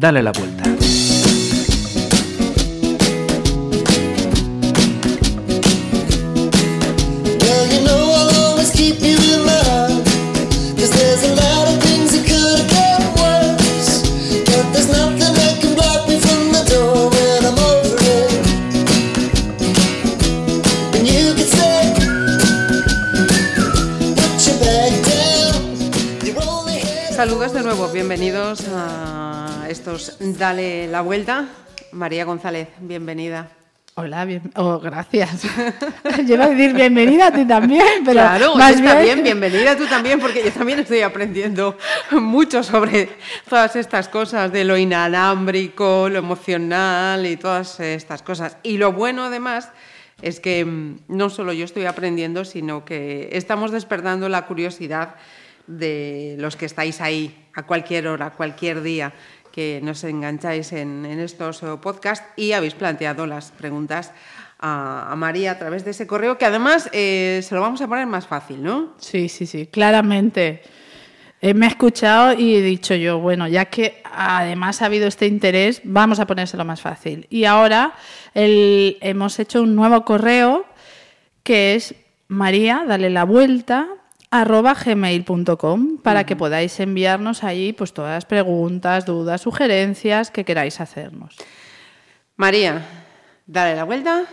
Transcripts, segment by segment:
Dale la vuelta. Dale la Vuelta. María González, bienvenida. Hola, bien, oh, gracias. Yo iba a decir bienvenida a ti también, pero claro, más está bien... bien, bienvenida tú también, porque yo también estoy aprendiendo mucho sobre todas estas cosas de lo inalámbrico, lo emocional y todas estas cosas. Y lo bueno además es que mm, no solo yo estoy aprendiendo, sino que estamos despertando la curiosidad de los que estáis ahí a cualquier hora, cualquier día que nos engancháis en, estos eh, podcasts y habéis planteado las preguntas a, María a través de ese correo, que además eh, se lo vamos a poner más fácil, ¿no? Sí, sí, sí, claramente. Eh, me he escuchado y he dicho yo, bueno, ya que además ha habido este interés, vamos a ponérselo más fácil. Y ahora hemos hecho un nuevo correo que es María, dale la vuelta, arroba gmail.com para que podáis enviarnos ahí pues todas las preguntas, dudas, sugerencias que queráis hacernos. María, dale la vuelta,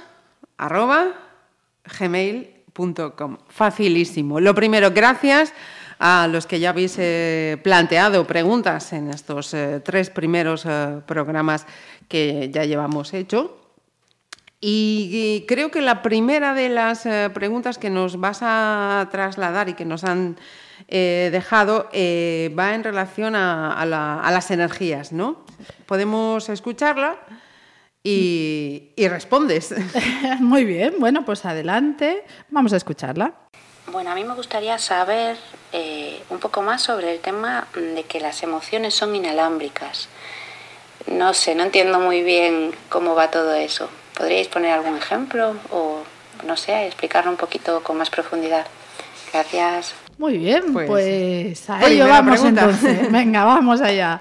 arroba gmail.com. Facilísimo. Lo primero, gracias a los que ya habéis eh, planteado preguntas en estos eh, tres primeros eh, programas que ya llevamos hecho. Y, creo que la primera de las eh, preguntas que nos vas a trasladar y que nos han eh, dejado eh, va en relación a, las energías, ¿no? Podemos escucharla y, y respondes. Muy bien, bueno, pues adelante, vamos a escucharla. Bueno, a mí me gustaría saber un poco más sobre el tema de que las emociones son inalámbricas. No sé, no entiendo muy bien cómo va todo eso. ¿Podríais poner algún ejemplo o, no sé, explicarlo un poquito con más profundidad? Gracias. Muy bien, pues, pues a ello vamos entonces. Venga, vamos allá.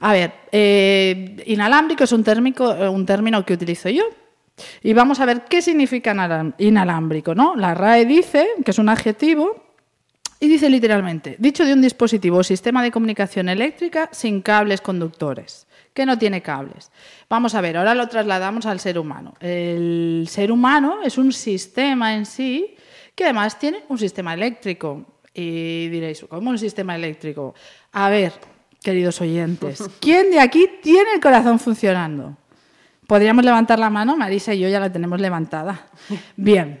A ver, eh, inalámbrico es un, térmico, un término que utilizo yo. Y vamos a ver qué significa inalámbrico, ¿no? La RAE dice que es un adjetivo y dice literalmente, dicho de un dispositivo o sistema de comunicación eléctrica sin cables conductores que no tiene cables. Vamos a ver, ahora lo trasladamos al ser humano. El ser humano es un sistema en sí que además tiene un sistema eléctrico. Y diréis, ¿cómo un sistema eléctrico? A ver, queridos oyentes, ¿quién de aquí tiene el corazón funcionando? ¿Podríamos levantar la mano? Marisa y yo ya la tenemos levantada. Bien,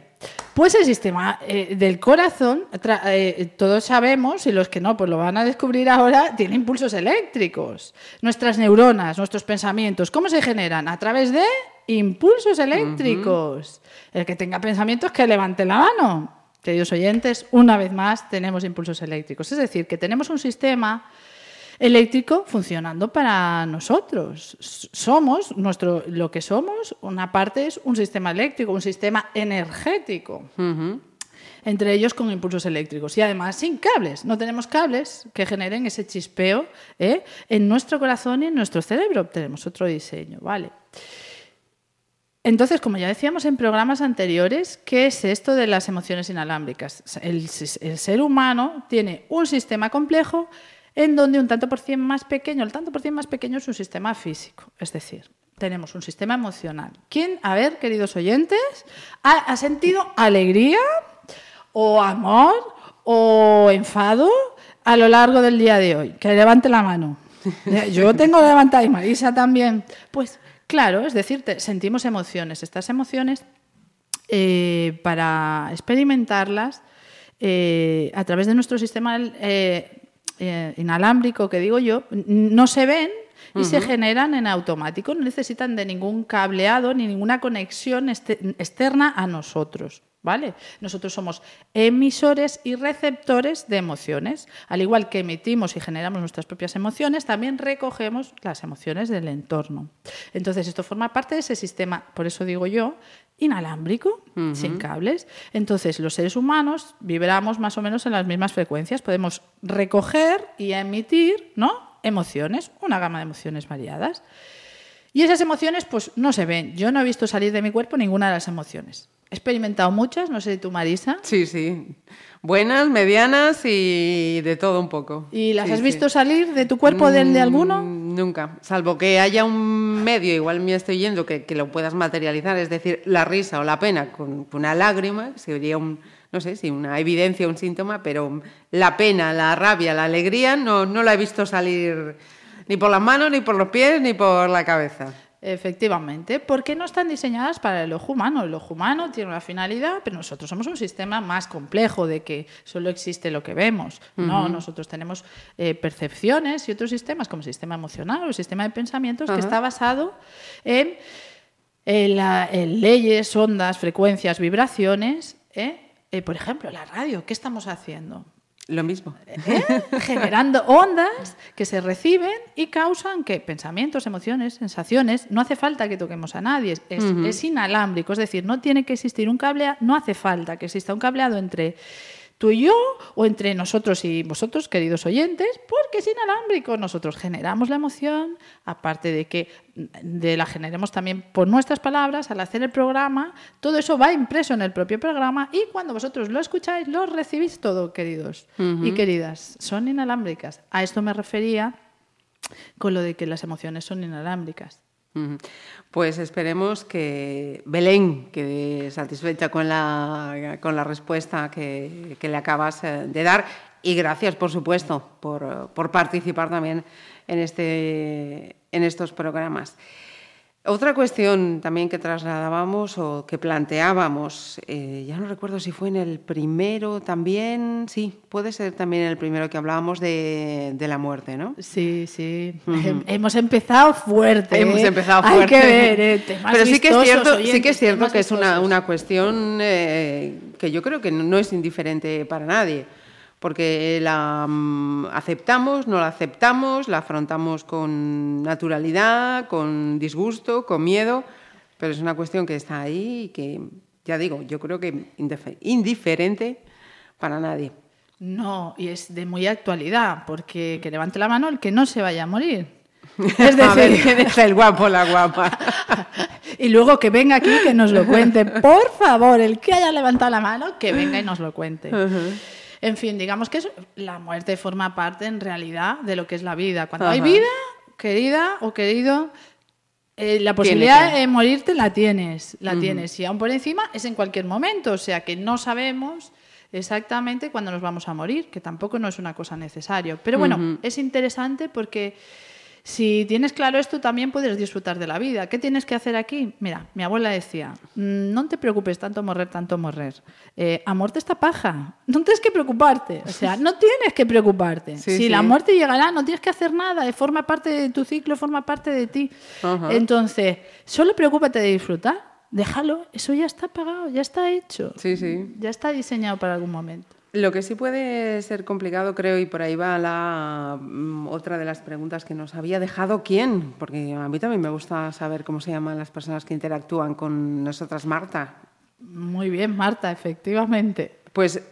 pues el sistema eh, del corazón, eh, todos sabemos, y los que no, pues lo van a descubrir ahora, tiene impulsos eléctricos. Nuestras neuronas, nuestros pensamientos, ¿cómo se generan? A través de impulsos eléctricos. El que tenga pensamientos, que levante la mano. Queridos oyentes, una vez más tenemos impulsos eléctricos. Es decir, que tenemos un sistema eléctrico funcionando para nosotros. Somos nuestro, lo que somos, una parte es un sistema eléctrico, un sistema energético. Entre ellos con impulsos eléctricos y además sin cables. No tenemos cables que generen ese chispeo ¿eh? en nuestro corazón y en nuestro cerebro. Tenemos otro diseño, ¿vale? Entonces, como ya decíamos en programas anteriores, ¿qué es esto de las emociones inalámbricas? el ser humano tiene un sistema complejo en donde un tanto por cien más pequeño, el tanto por cien más pequeño es un sistema físico, es decir, tenemos un sistema emocional. ¿Quién, a ver, queridos oyentes, ha, sentido alegría o amor o enfado a lo largo del día de hoy? Que levante la mano. Yo tengo levantada y Marisa también. Pues claro, es decir, sentimos emociones. Estas emociones, eh, para experimentarlas, eh, a través de nuestro sistema eh, eh, inalámbrico que digo yo, no se ven y se generan en automático, no necesitan de ningún cableado ni ninguna conexión externa a nosotros. ¿Vale? Nosotros somos emisores y receptores de emociones. Al igual que emitimos y generamos nuestras propias emociones, también recogemos las emociones del entorno. Entonces, esto forma parte de ese sistema, por eso digo yo, inalámbrico, sin cables. Entonces, los seres humanos vibramos más o menos en las mismas frecuencias. Podemos recoger y emitir, ¿no? emociones, una gama de emociones variadas. Y esas emociones, pues no se ven. Yo no he visto salir de mi cuerpo ninguna de las emociones. He experimentado muchas, no sé tú, Marisa. Sí, sí. Buenas, medianas y de todo un poco. ¿Y las has visto salir de tu cuerpo del de alguno? Mm, nunca. Salvo que haya un medio, igual me estoy yendo, que, lo puedas materializar, es decir, la risa o la pena con, una lágrima, sería un, no sé si una evidencia, un síntoma, pero la pena, la rabia, la alegría no, no la he visto salir ni por las manos, ni por los pies, ni por la cabeza. Efectivamente, porque no están diseñadas para el ojo humano. El ojo humano tiene una finalidad, pero nosotros somos un sistema más complejo de que solo existe lo que vemos. No, nosotros tenemos eh, percepciones y otros sistemas, como el sistema emocional o el sistema de pensamientos, que está basado en, leyes, ondas, frecuencias, vibraciones. ¿eh? Eh, por ejemplo, la radio, ¿qué estamos haciendo? Lo mismo. ¿Eh? Generando ondas que se reciben y causan que pensamientos, emociones, sensaciones, no hace falta que toquemos a nadie, es, es inalámbrico, es decir, no tiene que existir un cableado, no hace falta que exista un cableado entre tú y yo, o entre nosotros y vosotros, queridos oyentes, porque es inalámbrico. Nosotros generamos la emoción, aparte de que de la generemos también por nuestras palabras, al hacer el programa, todo eso va impreso en el propio programa y cuando vosotros lo escucháis, lo recibís todo, queridos y queridas. Son inalámbricas. A esto me refería con lo de que las emociones son inalámbricas. Pues esperemos que Belén quede satisfecha con la, con la respuesta que, le acabas eh, de dar y gracias, por supuesto, por, por participar también en, este, en estos programas. Otra cuestión también que trasladábamos o que planteábamos, eh, ya no recuerdo si fue en el primero también, sí, puede ser también en el primero que hablábamos de, la muerte, ¿no? Sí, sí. Hemos empezado fuerte. Hemos ¿eh? empezado fuerte. Hay que ver, ¿eh? Pero sí que es cierto, sí que, es, cierto que es una, una cuestión eh, que yo creo que no es indiferente para nadie porque la mm, aceptamos, no la aceptamos, la afrontamos con naturalidad, con disgusto, con miedo, pero es una cuestión que está ahí y que, ya digo, yo creo que indiferente para nadie. No, y es de muy actualidad, porque que levante la mano el que no se vaya a morir. Es decir, ¿quién es el guapo la guapa? y luego que venga aquí que nos lo cuente. Por favor, el que haya levantado la mano, que venga y nos lo cuente. En fin, digamos que la muerte forma parte en realidad de lo que es la vida. Cuando hay vida, querida o querido, eh, la posibilidad de morirte la tienes, la tienes. Y aún por encima es en cualquier momento, o sea que no sabemos exactamente cuándo nos vamos a morir, que tampoco no es una cosa necesaria. Pero bueno, es interesante porque si tienes claro esto, también puedes disfrutar de la vida. ¿Qué tienes que hacer aquí? Mira, mi abuela decía, mm, no te preocupes tanto morrer, tanto morrer. Eh, a muerte esta paja. No tienes que preocuparte. O sea, no tienes que preocuparte. si la muerte llegará, no tienes que hacer nada. Eh, forma parte de tu ciclo, forma parte de ti. Entonces, solo preocúpate de disfrutar. Déjalo. Eso ya está pagado, ya está hecho. Sí, sí. Ya está diseñado para algún momento. Lo que sí puede ser complicado, creo, y por ahí va la mm, otra de las preguntas que nos había dejado quién, porque a mí también me gusta saber cómo se llaman las personas que interactúan con nosotras, Marta. Muy bien, Marta, efectivamente. Pues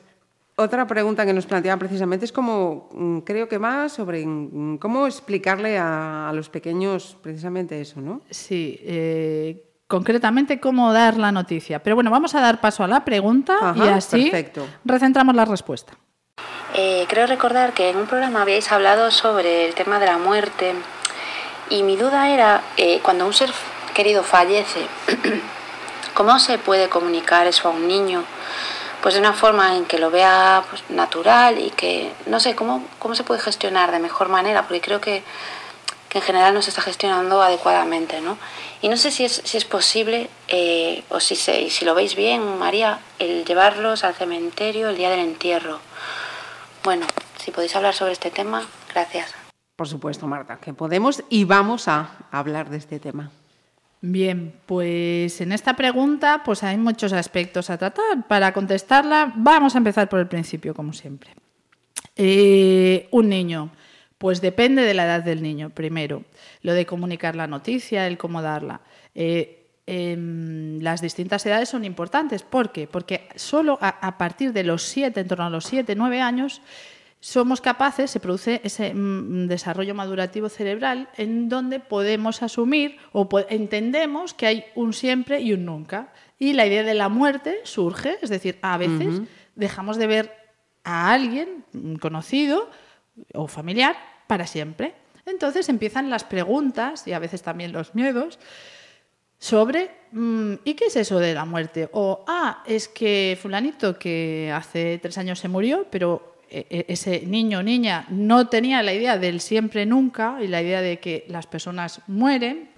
otra pregunta que nos planteaban precisamente es cómo, mm, creo que va sobre mm, cómo explicarle a, los pequeños precisamente eso, ¿no? Sí, eh, concretamente cómo dar la noticia. Pero bueno, vamos a dar paso a la pregunta y así recentramos la respuesta. Eh, creo recordar que en un programa habíais hablado sobre el tema de la muerte y mi duda era, eh, cuando un ser querido fallece, ¿cómo se puede comunicar eso a un niño? Pues de una forma en que lo vea pues, natural y que, no sé, ¿cómo, cómo se puede gestionar de mejor manera, porque creo que que en general no se está gestionando adecuadamente. ¿no? Y no sé si es, si es posible, eh, o si, si lo veis bien, María, el llevarlos al cementerio el día del entierro. Bueno, si podéis hablar sobre este tema, gracias. Por supuesto, Marta, que podemos y vamos a hablar de este tema. Bien, pues en esta pregunta pues hay muchos aspectos a tratar. Para contestarla vamos a empezar por el principio, como siempre. Eh, un niño pues depende de la edad del niño, primero. Lo de comunicar la noticia, el cómo darla. Eh, em, las distintas edades son importantes. ¿Por qué? Porque solo a, partir de los siete, en torno a los siete, nueve años, somos capaces, se produce ese mm, desarrollo madurativo cerebral en donde podemos asumir o entendemos que hay un siempre y un nunca. Y la idea de la muerte surge, es decir, a veces dejamos de ver a alguien conocido o familiar para siempre. Entonces empiezan las preguntas y a veces también los miedos sobre mm, ¿y qué es eso de la muerte? O, ah, es que fulanito que hace tres años se murió, pero e, e, ese niño o niña no tenía la idea del siempre nunca y la idea de que las personas mueren,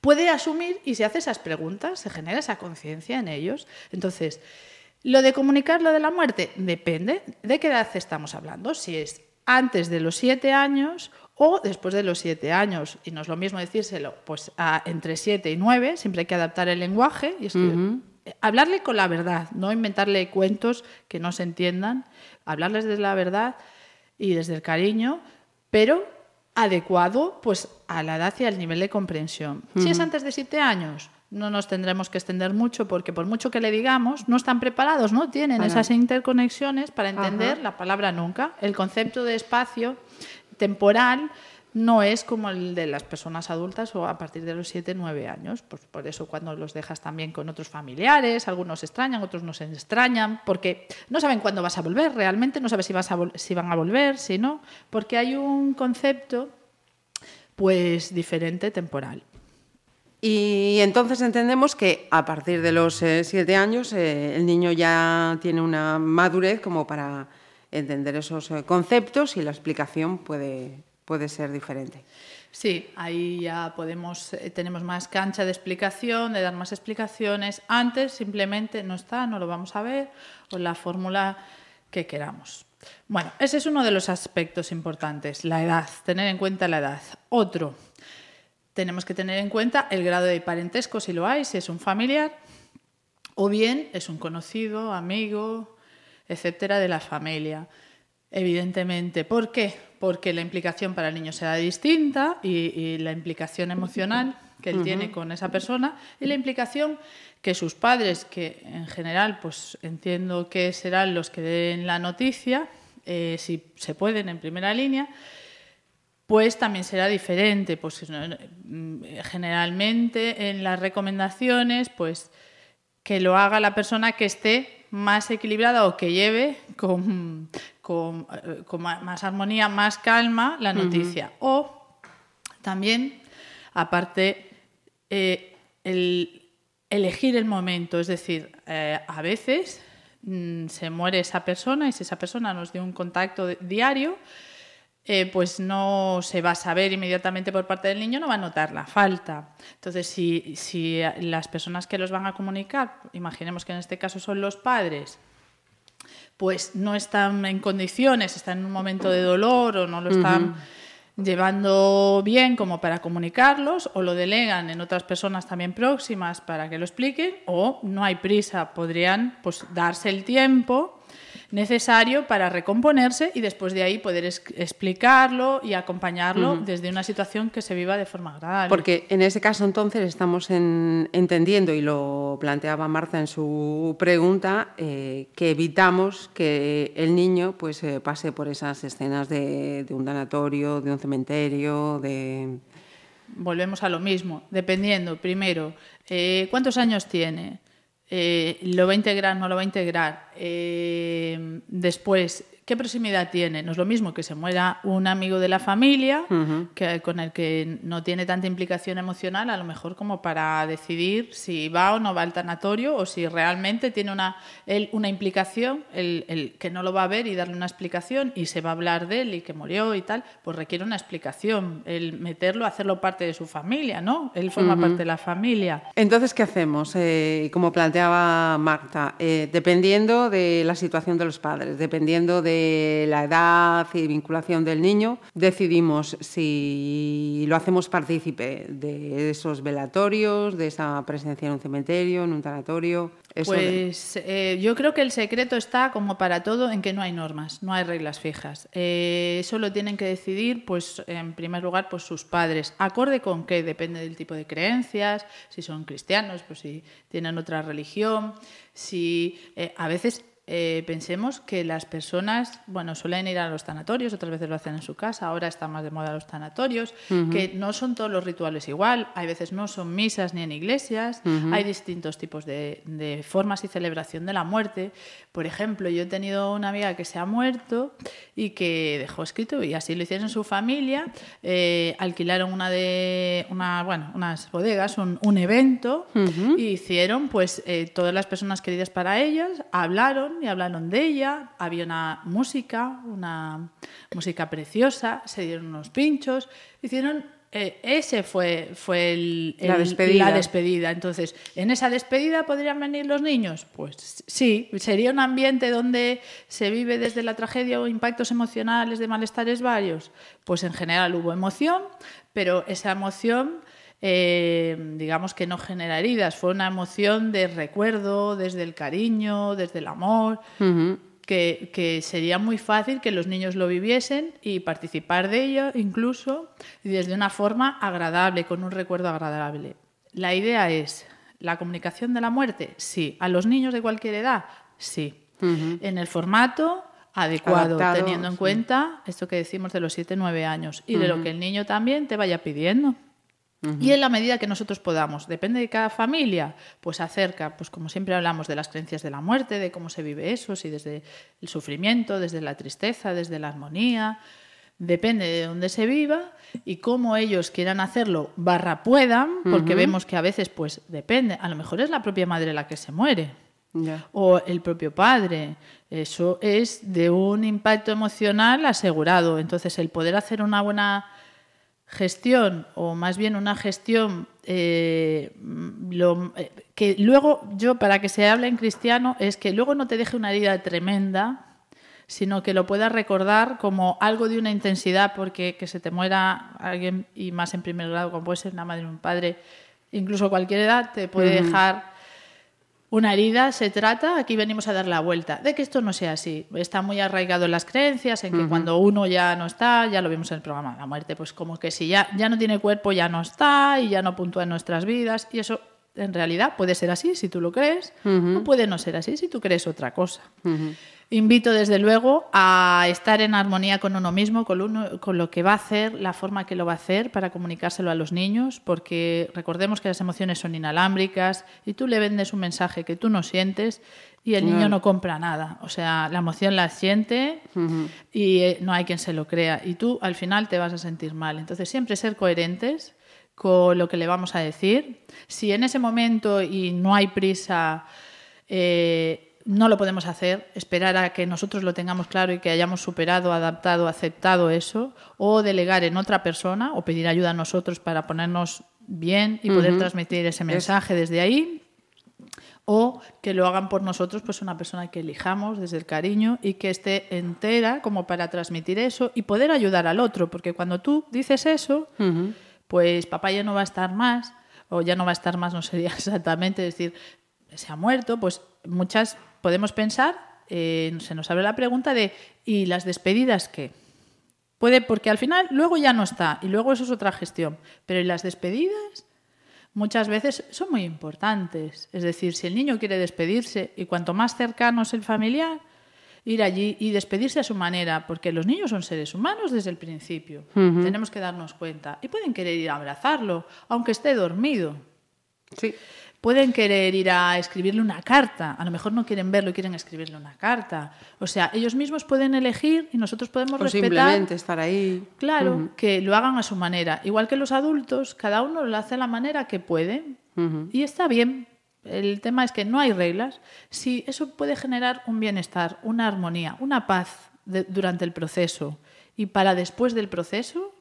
puede asumir y se hace esas preguntas, se genera esa conciencia en ellos. Entonces, lo de comunicar lo de la muerte depende de qué edad estamos hablando, si es antes de los siete años o después de los siete años. Y no es lo mismo decírselo pues a entre siete y nueve, siempre hay que adaptar el lenguaje y hablarle con la verdad, no inventarle cuentos que no se entiendan, hablarles desde la verdad y desde el cariño, pero adecuado pues a la edad y al nivel de comprensión. Si es antes de siete años, no nos tendremos que extender mucho porque por mucho que le digamos, no están preparados, no tienen esas interconexiones para entender la palabra nunca. El concepto de espacio temporal no es como el de las personas adultas o a partir de los 7, 9 años. Pues por eso cuando los dejas también con otros familiares, algunos extrañan, otros no se extrañan, porque no saben cuándo vas a volver realmente, no sabes si, vas a si van a volver, si no, porque hay un concepto pues diferente temporal. Y entonces entendemos que a partir de los 7 eh, años eh, el niño ya tiene una madurez como para entender esos eh, conceptos y la explicación puede, puede ser diferente. Sí, ahí ya podemos, tenemos más cancha de explicación, de dar más explicaciones. Antes simplemente no está, no lo vamos a ver, o la fórmula que queramos. Bueno, ese es uno de los aspectos importantes, la edad, tener en cuenta la edad. Otro, tenemos que tener en cuenta el grado de parentesco, si lo hay, si es un familiar, o bien es un conocido, amigo, etcétera, de la familia. Evidentemente. ¿Por qué? Porque la implicación para el niño será distinta y, la implicación emocional que él tiene con esa persona y la implicación que sus padres, que en general pues entiendo que serán los que den la noticia, eh, si se pueden en primera línea, pues también será diferente. Pues mm, generalmente en las recomendaciones, pues que lo haga la persona que esté más equilibrada o que lleve con, con, eh, más armonía, más calma la noticia. O también, aparte, eh, el elegir el momento, es decir, eh, a veces mm, se muere esa persona y si esa persona nos dio un contacto diario, eh, pues no se va a saber inmediatamente por parte del niño, no va a notar la falta. Entonces, si, si las personas que los van a comunicar, imaginemos que en este caso son los padres, pues no están en condiciones, están en un momento de dolor o no lo están llevando bien como para comunicarlos o lo delegan en otras personas también próximas para que lo expliquen o no hay prisa, podrían pues darse el tiempo necesario para recomponerse y después de ahí poder explicarlo y acompañarlo desde una situación que se viva de forma agradable. Porque en ese caso entonces estamos entendiendo, y lo planteaba Marta en su pregunta, eh, que evitamos que el niño pues, eh, pase por esas escenas de, un danatorio, de un cementerio, de... Volvemos a lo mismo, dependiendo, primero, eh, ¿cuántos años tiene? Eh, lo va a integrar, no lo va a integrar. Eh, después, ¿Qué proximidad tiene? No es lo mismo que se muera un amigo de la familia, que, con el que no tiene tanta implicación emocional, a lo mejor como para decidir si va o no va al tanatorio o si realmente tiene una, él, una implicación, el, que no lo va a ver y darle una explicación y se va a hablar de él y que murió y tal, pues requiere una explicación, el meterlo, hacerlo parte de su familia, ¿no? Él forma parte de la familia. Entonces, ¿qué hacemos? Eh, como planteaba Marta, eh, dependiendo de la situación de los padres, dependiendo de la edad y vinculación del niño, decidimos si lo hacemos partícipe de esos velatorios, de esa presencia en un cementerio, en un tanatorio. pues eh, yo creo que el secreto está, como para todo, en que no hay normas, no hay reglas fijas. Eh, eso lo tienen que decidir, pues, en primer lugar, pues sus padres. ¿Acorde con qué? Depende del tipo de creencias, si son cristianos, pues si tienen otra religión, si eh, a veces eh, pensemos que las personas, bueno, suelen ir a los tanatorios, otras veces lo hacen en su casa, ahora está más de moda los tanatorios, que no son todos los rituales igual, hay veces no son misas ni en iglesias, hay distintos tipos de, formas y celebración de la muerte. Por ejemplo, yo he tenido una amiga que se ha muerto y que dejó escrito, y así lo hicieron su familia, eh, alquilaron una de, una, bueno, unas bodegas, un, evento, y hicieron, pues, eh, todas las personas queridas para ellas, hablaron, y hablaron de ella. Había una música, una música preciosa, se dieron unos pinchos, hicieron eh, ese fue, fue el, la, despedida. la, despedida. Entonces, ¿en esa despedida podrían venir los niños? Pues sí, sería un ambiente donde se vive desde la tragedia o impactos emocionales de malestares varios. Pues en general hubo emoción, pero esa emoción eh, digamos que no genera heridas, fue una emoción de recuerdo, desde el cariño, desde el amor, que, sería muy fácil que los niños lo viviesen y participar de ello incluso y desde una forma agradable, con un recuerdo agradable. La idea es, ¿la comunicación de la muerte? Sí. ¿A los niños de cualquier edad? Sí. En el formato adecuado, teniendo en cuenta esto que decimos de los 7-9 años y de lo que el niño también te vaya pidiendo. Y en la medida que nosotros podamos, depende de cada familia, pues acerca, pues como siempre hablamos de las creencias de la muerte, de cómo se vive eso, si desde el sufrimiento, desde la tristeza, desde la armonía, depende de dónde se viva y cómo ellos quieran hacerlo barra puedan, porque vemos que a veces pues depende, a lo mejor es la propia madre la que se muere. O el propio padre. Eso es de un impacto emocional asegurado. Entonces, el poder hacer una buena gestión, o más bien una gestión eh, eh, que luego yo, para que se hable en cristiano, es que luego no te deje una herida tremenda, sino que lo puedas recordar como algo de una intensidad, porque que se te muera alguien, y más en primer grado, como puede ser una madre o un padre, incluso cualquier edad, te puede dejar una herida se trata, aquí venimos a dar la vuelta, de que esto no sea así. Está muy arraigado en las creencias, en que cuando uno ya no está, ya lo vimos en el programa, la muerte, pues como que si ya, ya no tiene cuerpo, ya no está y ya no puntúa en nuestras vidas. Y eso en realidad puede ser así si tú lo crees, o puede no ser así si tú crees otra cosa. Invito desde luego a estar en armonía con uno mismo, con, con, lo que va a hacer, la forma que lo va a hacer para comunicárselo a los niños, porque recordemos que las emociones son inalámbricas y tú le vendes un mensaje que tú no sientes y el niño no compra nada. O sea, la emoción la siente y eh, no hay quien se lo crea y tú al final te vas a sentir mal. Entonces siempre ser coherentes con lo que le vamos a decir. Si en ese momento y no hay prisa... Eh, no lo podemos hacer, esperar a que nosotros lo tengamos claro y que hayamos superado, adaptado, aceptado eso, o delegar en otra persona o pedir ayuda a nosotros para ponernos bien y poder transmitir ese mensaje desde ahí, o que lo hagan por nosotros, pues una persona que elijamos desde el cariño y que esté entera como para transmitir eso y poder ayudar al otro, porque cuando tú dices eso, pues papá ya no va a estar más, o ya no va a estar más, no sería exactamente decir, se ha muerto, pues muchas podemos pensar, eh, se nos abre la pregunta de ¿y las despedidas qué? Puede, porque al final luego ya no está y luego eso es otra gestión, pero ¿y las despedidas? Muchas veces son muy importantes. Es decir, si el niño quiere despedirse y cuanto más cercano es el familiar, ir allí y despedirse a su manera, porque los niños son seres humanos desde el principio. Tenemos que darnos cuenta. Y pueden querer ir a abrazarlo, aunque esté dormido. Sí. Pueden querer ir a escribirle una carta, a lo mejor no quieren verlo y quieren escribirle una carta. O sea, ellos mismos pueden elegir y nosotros podemos o respetar. Simplemente estar ahí. Claro, que lo hagan a su manera. Igual que los adultos, cada uno lo hace a la manera que puede. Y está bien. El tema es que no hay reglas. Si eso puede generar un bienestar, una armonía, una paz durante el proceso y para después del proceso,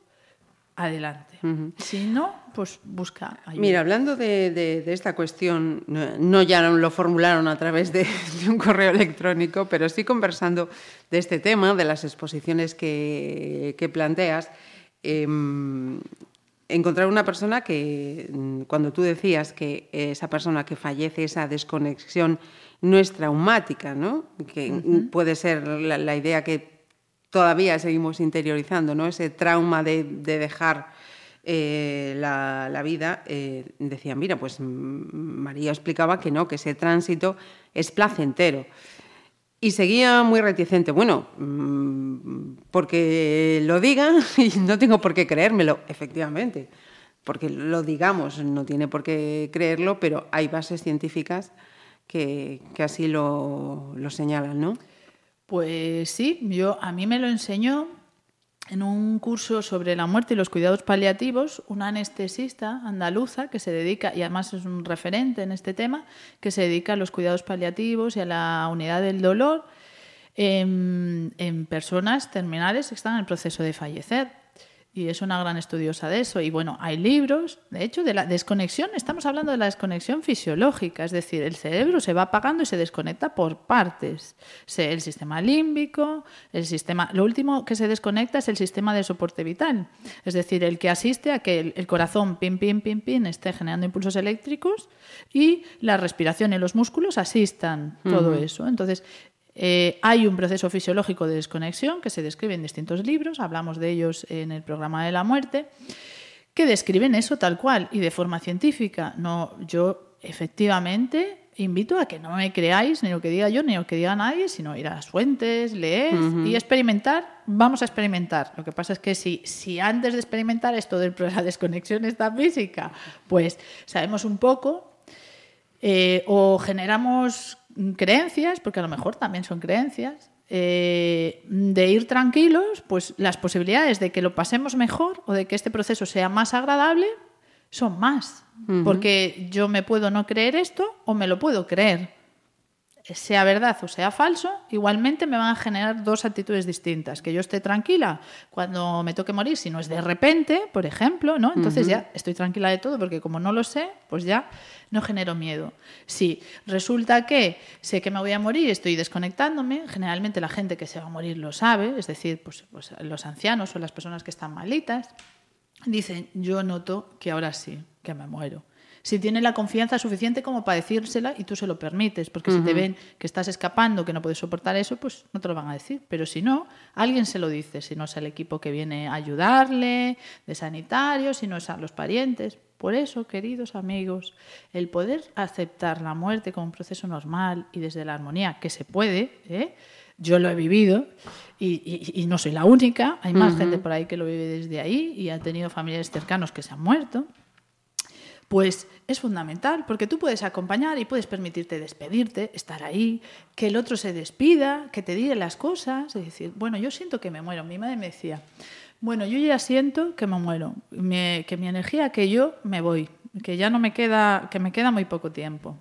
adelante. Si no, pues busca ayuda. Mira, hablando de, esta cuestión, no, ya lo formularon a través de, un correo electrónico, pero sí conversando de este tema, de las exposiciones que, planteas, em, encontrar una persona que, cuando tú decías que esa persona que fallece, esa desconexión no es traumática, ¿no? que puede ser la idea que todavía seguimos interiorizando, ¿no? Ese trauma de, dejar eh, la, vida, eh, decían, mira, pues María explicaba que no, que ese tránsito es placentero. Y seguía muy reticente. Bueno, mm, porque lo digan y no tengo por qué creérmelo, efectivamente. Porque lo digamos, no tiene por qué creerlo, pero hay bases científicas que, que así lo, lo señalan, ¿no? Pues sí, yo a mí me lo enseñó en un curso sobre la muerte y los cuidados paliativos, una anestesista andaluza que se dedica, y además es un referente en este tema, que se dedica a los cuidados paliativos y a la unidad del dolor en, en personas terminales que están en el proceso de fallecer y es una gran estudiosa de eso. Y bueno, hay libros, de hecho, de la desconexión, estamos hablando de la desconexión fisiológica, es decir, el cerebro se va apagando y se desconecta por partes. El sistema límbico, el sistema... Lo último que se desconecta es el sistema de soporte vital, es decir, el que asiste a que el, corazón, pim, pim, pim, pim, esté generando impulsos eléctricos y la respiración y los músculos asistan todo eso. Entonces, eh, hay un proceso fisiológico de desconexión que se describe en distintos libros, hablamos de ellos en el programa de la muerte, que describen eso tal cual y de forma científica. No, yo efectivamente invito a que no me creáis ni lo que diga yo ni lo que diga nadie, sino ir a las fuentes, leer y experimentar. Vamos a experimentar. Lo que pasa es que si, si antes de experimentar esto de la desconexión está física, pues sabemos un poco eh, o generamos creencias, porque a lo mejor también son creencias, eh, de ir tranquilos, pues las posibilidades de que lo pasemos mejor o de que este proceso sea más agradable son más. Porque yo me puedo no creer esto o me lo puedo creer. Sea verdad o sea falso, igualmente me van a generar dos actitudes distintas. Que yo esté tranquila cuando me toque morir, si no es de repente, por ejemplo, ¿no? Entonces ya estoy tranquila de todo porque como no lo sé, pues ya no genero miedo. Si resulta que sé que me voy a morir, estoy desconectándome, generalmente la gente que se va a morir lo sabe, es decir, pues, pues los ancianos o las personas que están malitas, dicen, yo noto que ahora sí, que me muero si tienen la confianza suficiente como para decírsela y tú se lo permites, porque si te ven que estás escapando, que no puedes soportar eso, pues no te lo van a decir. Pero si no, alguien se lo dice, si no es el equipo que viene a ayudarle, de sanitarios, si no es a los parientes. Por eso, queridos amigos, el poder aceptar la muerte como un proceso normal y desde la armonía, que se puede, ¿eh? yo lo he vivido y, no soy la única, hay más gente por ahí que lo vive desde ahí y ha tenido familiares cercanos que se han muerto, pues es fundamental, porque tú puedes acompañar y puedes permitirte despedirte, estar ahí, que el otro se despida, que te diga las cosas, es decir, bueno, yo siento que me muero. Mi madre me decía, bueno, yo ya siento que me muero, que mi energía, que yo me voy, que ya no me queda, que me queda muy poco tiempo.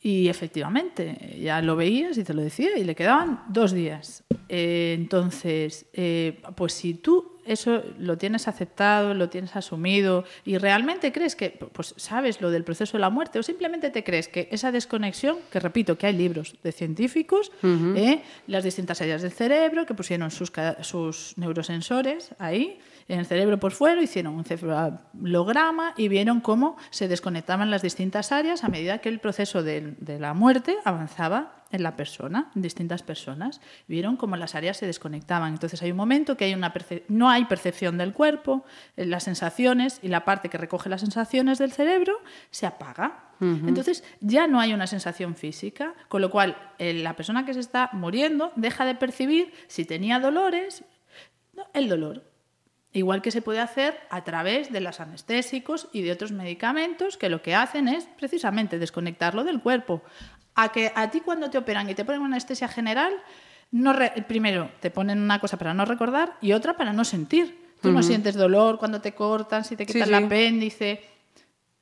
Y efectivamente, ya lo veías y te lo decía, y le quedaban dos días. Eh, entonces, eh, pues si tú eso lo tienes aceptado, lo tienes asumido y realmente crees que, pues sabes lo del proceso de la muerte o simplemente te crees que esa desconexión, que repito, que hay libros de científicos, ¿eh? las distintas áreas del cerebro que pusieron sus, sus neurosensores ahí, en el cerebro por fuera, hicieron un cefalograma y vieron cómo se desconectaban las distintas áreas a medida que el proceso de, de la muerte avanzaba en la persona, en distintas personas. Vieron cómo las áreas se desconectaban. Entonces hay un momento que hay una no hay percepción del cuerpo, eh, las sensaciones y la parte que recoge las sensaciones del cerebro se apaga. Entonces ya no hay una sensación física, con lo cual eh, la persona que se está muriendo deja de percibir si tenía dolores, el dolor. Igual que se puede hacer a través de los anestésicos y de otros medicamentos que lo que hacen es precisamente desconectarlo del cuerpo, a que a ti cuando te operan y te ponen una anestesia general, no primero te ponen una cosa para no recordar y otra para no sentir. Tú no sientes dolor cuando te cortan, si te quitan el apéndice.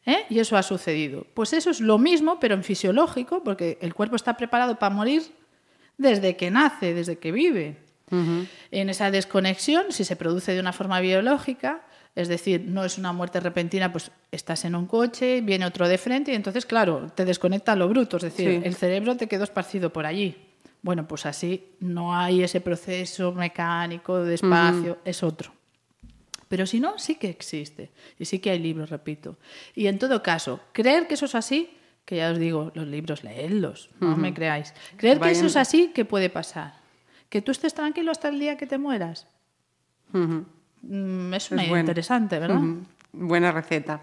¿eh? Y eso ha sucedido. Pues eso es lo mismo, pero en fisiológico, porque el cuerpo está preparado para morir desde que nace, desde que vive. En esa desconexión, si se produce de una forma biológica, es decir, no es una muerte repentina, pues estás en un coche, viene otro de frente y entonces, claro, te desconecta lo bruto, es decir, el cerebro te quedó esparcido por allí. Bueno, pues así no hay ese proceso mecánico de espacio, es otro. Pero si no, sí que existe. Y sí que hay libros, repito. Y en todo caso, creer que eso es así, que ya os digo, los libros, leedlos, no me creáis. Creer que eso es así, ¿qué puede pasar? Que tú estés tranquilo hasta el día que te mueras. Mm, es una interesante, ¿verdad? Buena receta.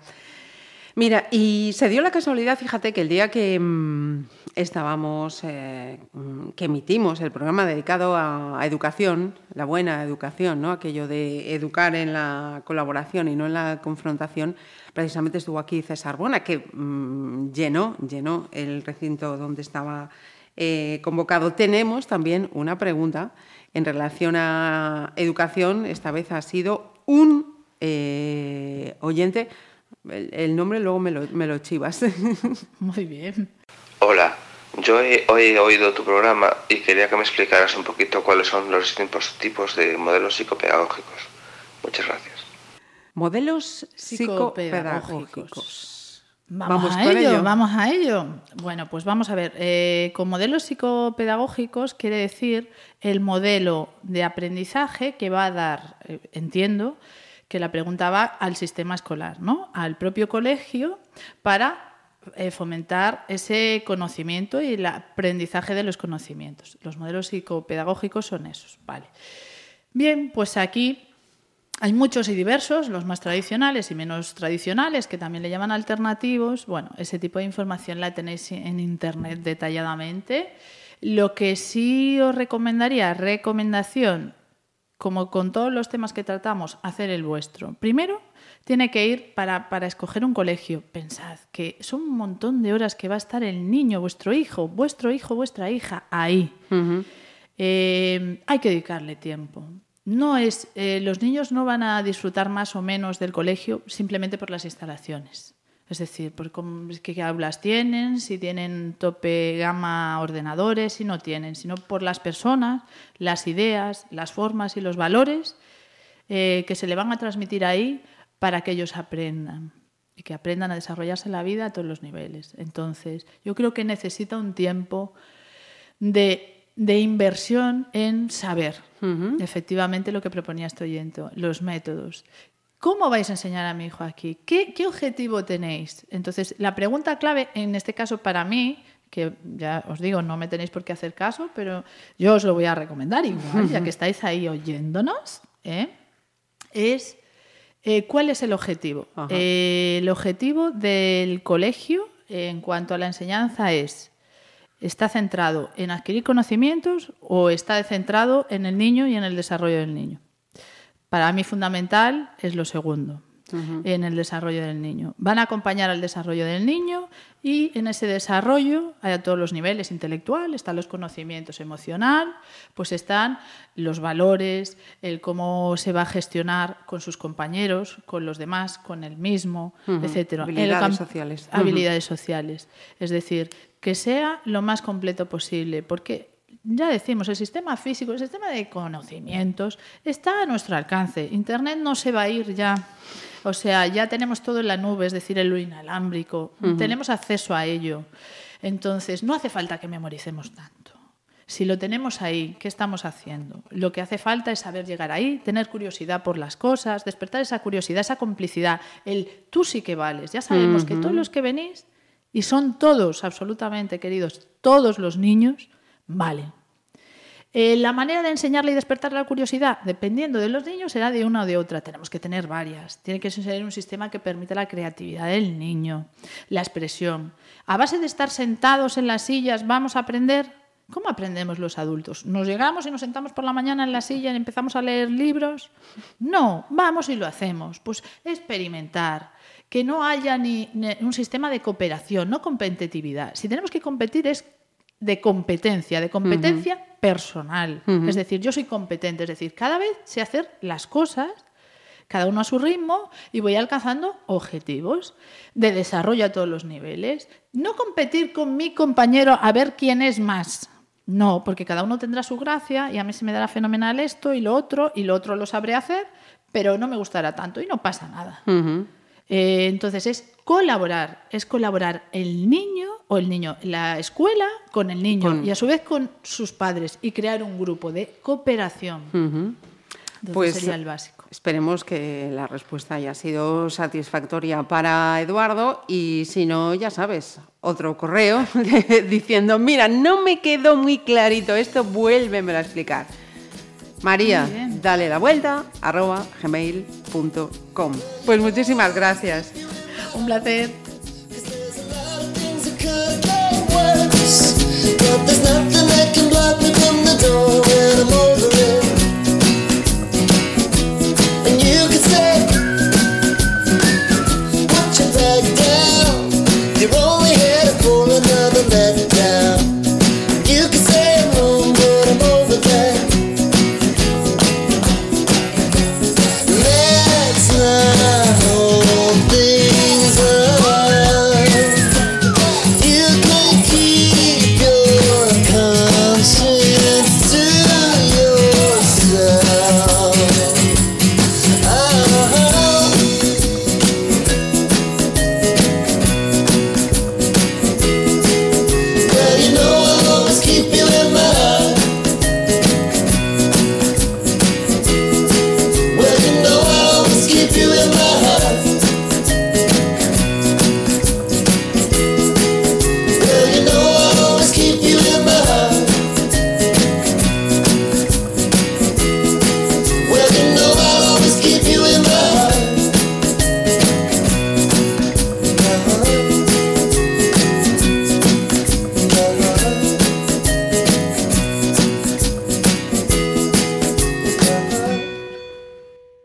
Mira, y se dio la casualidad, fíjate, que el día que mm, estábamos, eh, mm, que emitimos el programa dedicado a, educación, la buena educación, ¿no? aquello de educar en la colaboración y no en la confrontación, precisamente estuvo aquí César Bona, que llenó, llenó el recinto donde estaba eh, convocado. Tenemos también una pregunta en relación a educación, esta vez ha sido un eh, oyente el, nombre luego me lo, me lo chivas. Muy bien. Hola, yo he, he, oído tu programa y quería que me explicaras un poquito cuáles son los distintos tipos de modelos psicopedagógicos. Muchas gracias. Modelos psicopedagógicos. Vamos, a ello, vamos a ello. Bueno, pues vamos a ver. Eh, con modelos psicopedagógicos quiere decir el modelo de aprendizaje que va a dar, eh, entiendo, que la pregunta va al sistema escolar, ¿no? al propio colegio, para eh, fomentar ese conocimiento y el aprendizaje de los conocimientos. Los modelos psicopedagógicos son esos. Vale. Bien, pues aquí hay muchos y diversos, los más tradicionales y menos tradicionales, que también le llaman alternativos. Bueno, ese tipo de información la tenéis en Internet detalladamente. Lo que sí os recomendaría, recomendación, como con todos los temas que tratamos, hacer el vuestro. Primero, tiene que ir para, escoger un colegio. Pensad que son un montón de horas que va a estar el niño, vuestro hijo, vuestro hijo, vuestra hija ahí. Eh, hay que dedicarle tiempo. No es, eh, los niños no van a disfrutar más o menos del colegio simplemente por las instalaciones. Es decir, por qué aulas tienen, si tienen tope gama ordenadores, si no tienen, sino por las personas, las ideas, las formas y los valores eh, que se le van a transmitir ahí para que ellos aprendan y que aprendan a desarrollarse la vida a todos los niveles. Entonces, yo creo que necesita un tiempo de, inversión en saber efectivamente lo que proponía este oyente, los métodos. ¿Cómo vais a enseñar a mi hijo aquí? ¿Qué, objetivo tenéis? Entonces, la pregunta clave, en este caso para mí, que ya os digo, no me tenéis por qué hacer caso, pero yo os lo voy a recomendar igual, ya que estáis ahí oyéndonos, ¿eh? es eh, cuál es el objetivo. Eh, el objetivo del colegio en cuanto a la enseñanza es, ¿está centrado en adquirir conocimientos o está centrado en el niño y en el desarrollo del niño? Para mí fundamental es lo segundo, en el desarrollo del niño. Van a acompañar al desarrollo del niño y en ese desarrollo, a todos los niveles intelectual, están los conocimientos emocional, pues están los valores, el cómo se va a gestionar con sus compañeros, con los demás, con el mismo, etcétera. Habilidades sociales. Habilidades sociales. Es decir, que sea lo más completo posible, porque ya decimos, el sistema físico, el sistema de conocimientos está a nuestro alcance. Internet no se va a ir ya. O sea, ya tenemos todo en la nube, es decir, en lo inalámbrico. Tenemos acceso a ello. Entonces, no hace falta que memoricemos tanto. Si lo tenemos ahí, ¿qué estamos haciendo? Lo que hace falta es saber llegar ahí, tener curiosidad por las cosas, despertar esa curiosidad, esa complicidad, el tú sí que vales. Ya sabemos que todos los que venís, y son todos, absolutamente queridos, todos los niños, Vale. Eh, la manera de enseñarle y despertar la curiosidad, dependiendo de los niños, será de una o de otra. Tenemos que tener varias. Tiene que ser un sistema que permita la creatividad del niño, la expresión. A base de estar sentados en las sillas, vamos a aprender. ¿Cómo aprendemos los adultos? ¿Nos llegamos y nos sentamos por la mañana en la silla y empezamos a leer libros? No, vamos y lo hacemos. Pues experimentar, que no haya ni, un sistema de cooperación, no competitividad. Si tenemos que competir es de competencia, de competencia personal. Es decir, yo soy competente, es decir, cada vez sé hacer las cosas, cada uno a su ritmo, y voy alcanzando objetivos de desarrollo a todos los niveles. No competir con mi compañero a ver quién es más. No, porque cada uno tendrá su gracia y a mí se me dará fenomenal esto y lo otro y lo otro lo sabré hacer, pero no me gustará tanto y no pasa nada. Eh, entonces es colaborar, es colaborar el niño o el niño, la escuela con el niño y a su vez con sus padres y crear un grupo de cooperación. Pues sería el básico. Esperemos que la respuesta haya sido satisfactoria para Eduardo y si no, ya sabes, otro correo diciendo, mira, no me quedó muy clarito esto, vuélvemelo a explicar. María, dale la vuelta, arroba gmail.com. Pues muchísimas gracias. Un placer.